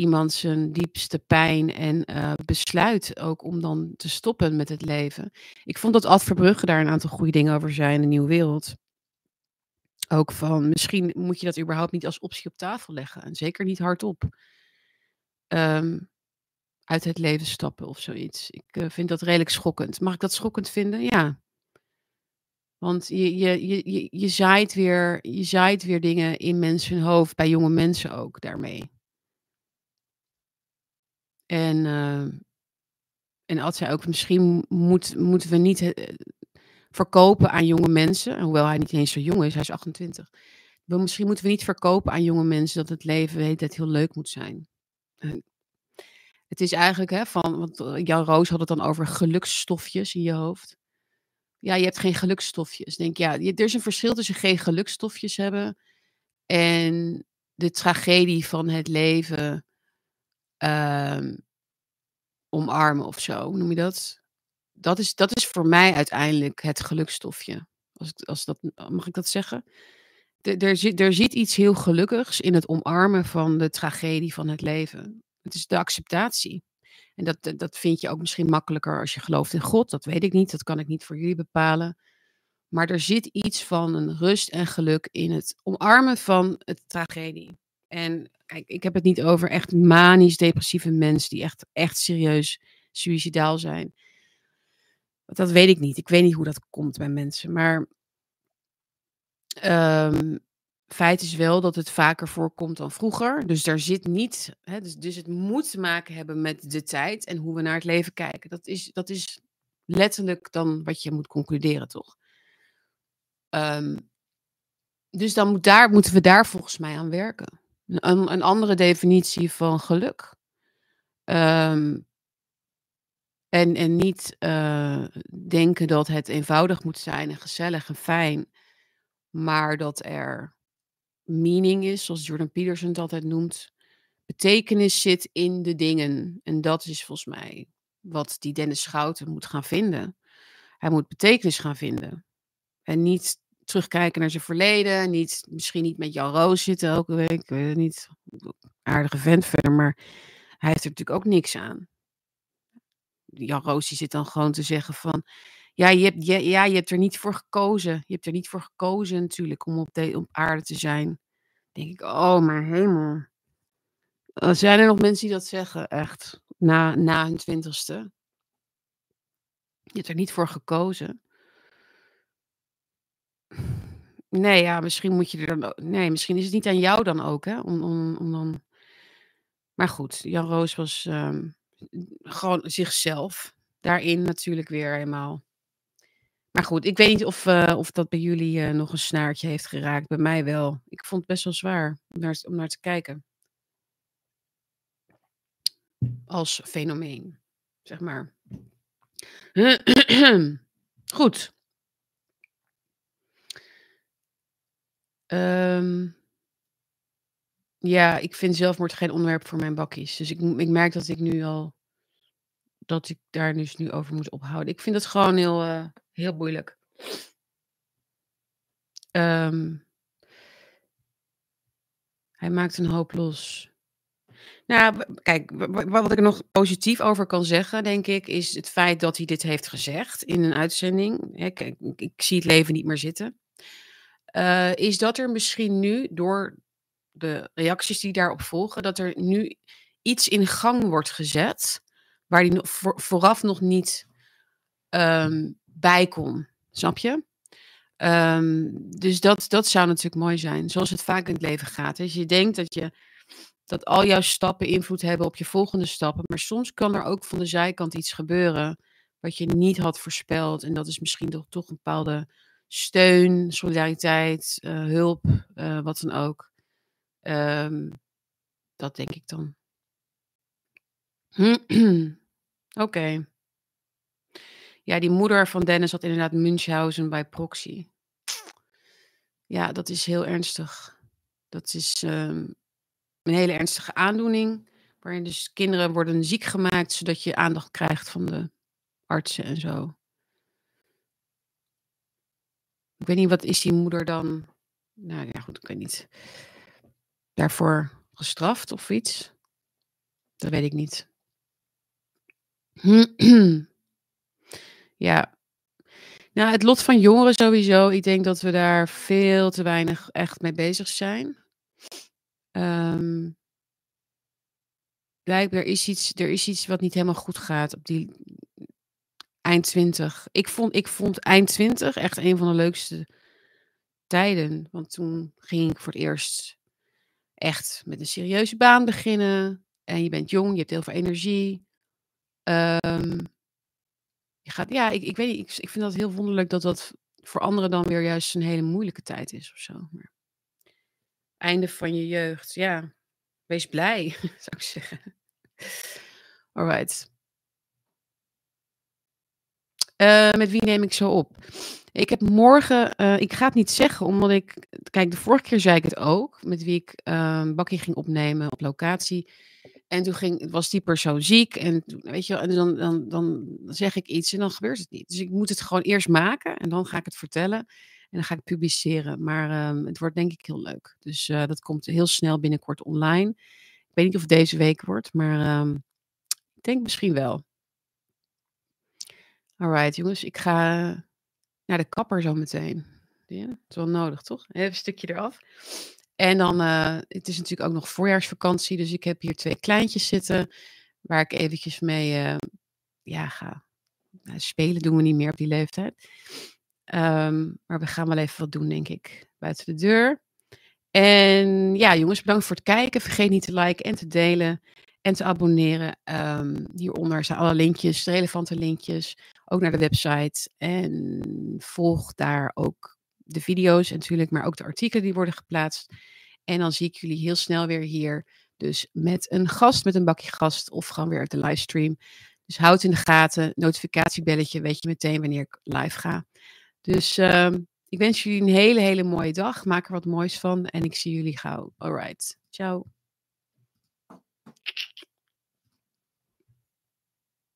iemand zijn diepste pijn en uh, besluit ook om dan te stoppen met het leven. Ik vond dat Ad Verbrugge daar een aantal goede dingen over zei in de Nieuwe Wereld. Ook van, misschien moet je dat überhaupt niet als optie op tafel leggen. En zeker niet hardop. Um, uit het leven stappen of zoiets. Ik uh, vind dat redelijk schokkend. Mag ik dat schokkend vinden? Ja. Want je, je, je, je, je, zaait weer, je zaait weer dingen in mensen hoofd, bij jonge mensen ook daarmee. En, uh, en Ad zei ook, misschien moet, moeten we niet uh, verkopen aan jonge mensen, hoewel hij niet eens zo jong is, hij is 28. Misschien moeten we niet verkopen aan jonge mensen dat het leven weet dat heel leuk moet zijn. het is eigenlijk, hè, van, want eh, Jan Roos had het dan over geluksstofjes in je hoofd. Ja, je hebt geen geluksstofjes. Denk ja, er is een verschil tussen geen geluksstofjes hebben en de tragedie van het leven um, omarmen of zo. Noem je dat? Dat is, dat is voor mij uiteindelijk het gelukstofje. Als, als dat, mag ik dat zeggen? Er, zit, er zit iets heel gelukkigs in het omarmen van de tragedie van het leven. Het is de acceptatie. En dat, dat vind je ook misschien makkelijker als je gelooft in God. Dat weet ik niet, dat kan ik niet voor jullie bepalen. Maar er zit iets van een rust en geluk in het omarmen van het tragedie. En kijk, ik heb het niet over echt manisch depressieve mensen die echt, echt serieus suicidaal zijn. Dat weet ik niet. Ik weet niet hoe dat komt bij mensen. Maar um, feit is wel dat het vaker voorkomt dan vroeger. Dus daar zit niet. Hè, dus, dus het moet te maken hebben met de tijd en hoe we naar het leven kijken. Dat is, dat is letterlijk dan wat je moet concluderen, toch? Um, dus dan moet daar, moeten we daar volgens mij aan werken een, een andere definitie van geluk. Um, en, en niet uh, denken dat het eenvoudig moet zijn en gezellig en fijn, maar dat er meaning is, zoals Jordan Peterson het altijd noemt. Betekenis zit in de dingen. En dat is volgens mij wat die Dennis Schouten moet gaan vinden. Hij moet betekenis gaan vinden. En niet terugkijken naar zijn verleden. Niet, misschien niet met Jan Roos zitten elke week. Ik weet het niet. Aardige vent verder. Maar hij heeft er natuurlijk ook niks aan. Jan Roos zit dan gewoon te zeggen van... Ja je, hebt, ja, ja, je hebt er niet voor gekozen. Je hebt er niet voor gekozen natuurlijk om op, de, op aarde te zijn. Dan denk ik, oh mijn hemel. Zijn er nog mensen die dat zeggen, echt? Na, na hun twintigste. Je hebt er niet voor gekozen. Nee, ja, misschien moet je er dan nee, misschien is het niet aan jou dan ook, hè, om om om dan maar goed, Jan Roos was, um, gewoon zichzelf. daarin natuurlijk weer helemaal. Maar goed, ik weet niet of, uh, of dat bij jullie uh, nog een snaartje heeft geraakt. Bij mij wel. Ik vond het best wel zwaar om naar, om naar te kijken. Als fenomeen, zeg maar. [CLEARS THROAT] Goed. Um, ja, ik vind zelfmoord geen onderwerp voor mijn bakkies. Dus ik, ik merk dat ik nu al dat ik daar dus nu over moet ophouden. Ik vind het gewoon heel, uh, heel moeilijk. Um, hij maakt een hoop los. Nou, kijk, wat ik er nog positief over kan zeggen, denk ik, is het feit dat hij dit heeft gezegd in een uitzending. Ik zie het leven niet meer zitten. Uh, is dat er misschien nu, door de reacties die daarop volgen, dat er nu iets in gang wordt gezet waar die vooraf nog niet um, bij kon. Snap je? Um, dus dat, dat zou natuurlijk mooi zijn. Zoals het vaak in het leven gaat. Als je denkt dat, je, dat al jouw stappen invloed hebben op je volgende stappen. Maar soms kan er ook van de zijkant iets gebeuren. Wat je niet had voorspeld. En dat is misschien toch, toch een bepaalde steun, solidariteit, uh, hulp, uh, wat dan ook. Um, dat denk ik dan. [CLEARS THROAT] Oké. Ja, die moeder van Dennis had inderdaad Munchausen bij proxy. Ja, dat is heel ernstig. Dat is um, een hele ernstige aandoening. Waarin dus kinderen worden ziek gemaakt zodat je aandacht krijgt van de artsen en zo. Ik weet niet, wat is die moeder dan? Nou ja, goed, ik weet niet. Daarvoor gestraft of iets? Dat weet ik niet. [CLEARS THROAT] Ja. Nou, het lot van jongeren sowieso. Ik denk dat we daar veel te weinig echt mee bezig zijn. Um, blijkbaar is iets, er is iets wat niet helemaal goed gaat op die eind 20. Ik vond, ik vond eind 20 echt een van de leukste tijden. Want toen ging ik voor het eerst echt met een serieuze baan beginnen. En je bent jong, je hebt heel veel energie. Um, je gaat, ja, ik, ik weet niet, ik, ik vind dat heel wonderlijk dat dat voor anderen dan weer juist een hele moeilijke tijd is of zo. Maar, einde van je jeugd, ja, wees blij, [LAUGHS] zou ik zeggen. Alright. Uh, met wie neem ik zo op? Ik heb morgen, uh, ik ga het niet zeggen, omdat ik, kijk, de vorige keer zei ik het ook, met wie ik uh, een bakje ging opnemen op locatie. En toen ging, was die persoon ziek. En, weet je, en dan, dan, dan zeg ik iets en dan gebeurt het niet. Dus ik moet het gewoon eerst maken en dan ga ik het vertellen. En dan ga ik publiceren. Maar um, het wordt denk ik heel leuk. Dus uh, dat komt heel snel binnenkort online. Ik weet niet of het deze week wordt, maar um, ik denk misschien wel. Alright, jongens. Ik ga naar de kapper zo meteen. Dat is wel nodig, toch? Even een stukje eraf. En dan, uh, het is natuurlijk ook nog voorjaarsvakantie, dus ik heb hier twee kleintjes zitten, waar ik eventjes mee uh, ja, ga nou, spelen. Doen we niet meer op die leeftijd. Um, maar we gaan wel even wat doen, denk ik, buiten de deur. En ja, jongens, bedankt voor het kijken. Vergeet niet te liken en te delen en te abonneren. Um, hieronder zijn alle linkjes, relevante linkjes, ook naar de website. En volg daar ook de video's natuurlijk, maar ook de artikelen die worden geplaatst. En dan zie ik jullie heel snel weer hier. Dus met een gast, met een bakje gast of gewoon weer uit de livestream. Dus houd in de gaten, notificatiebelletje, weet je meteen wanneer ik live ga. Dus uh, ik wens jullie een hele, hele mooie dag. Maak er wat moois van en ik zie jullie gauw. Alright, ciao.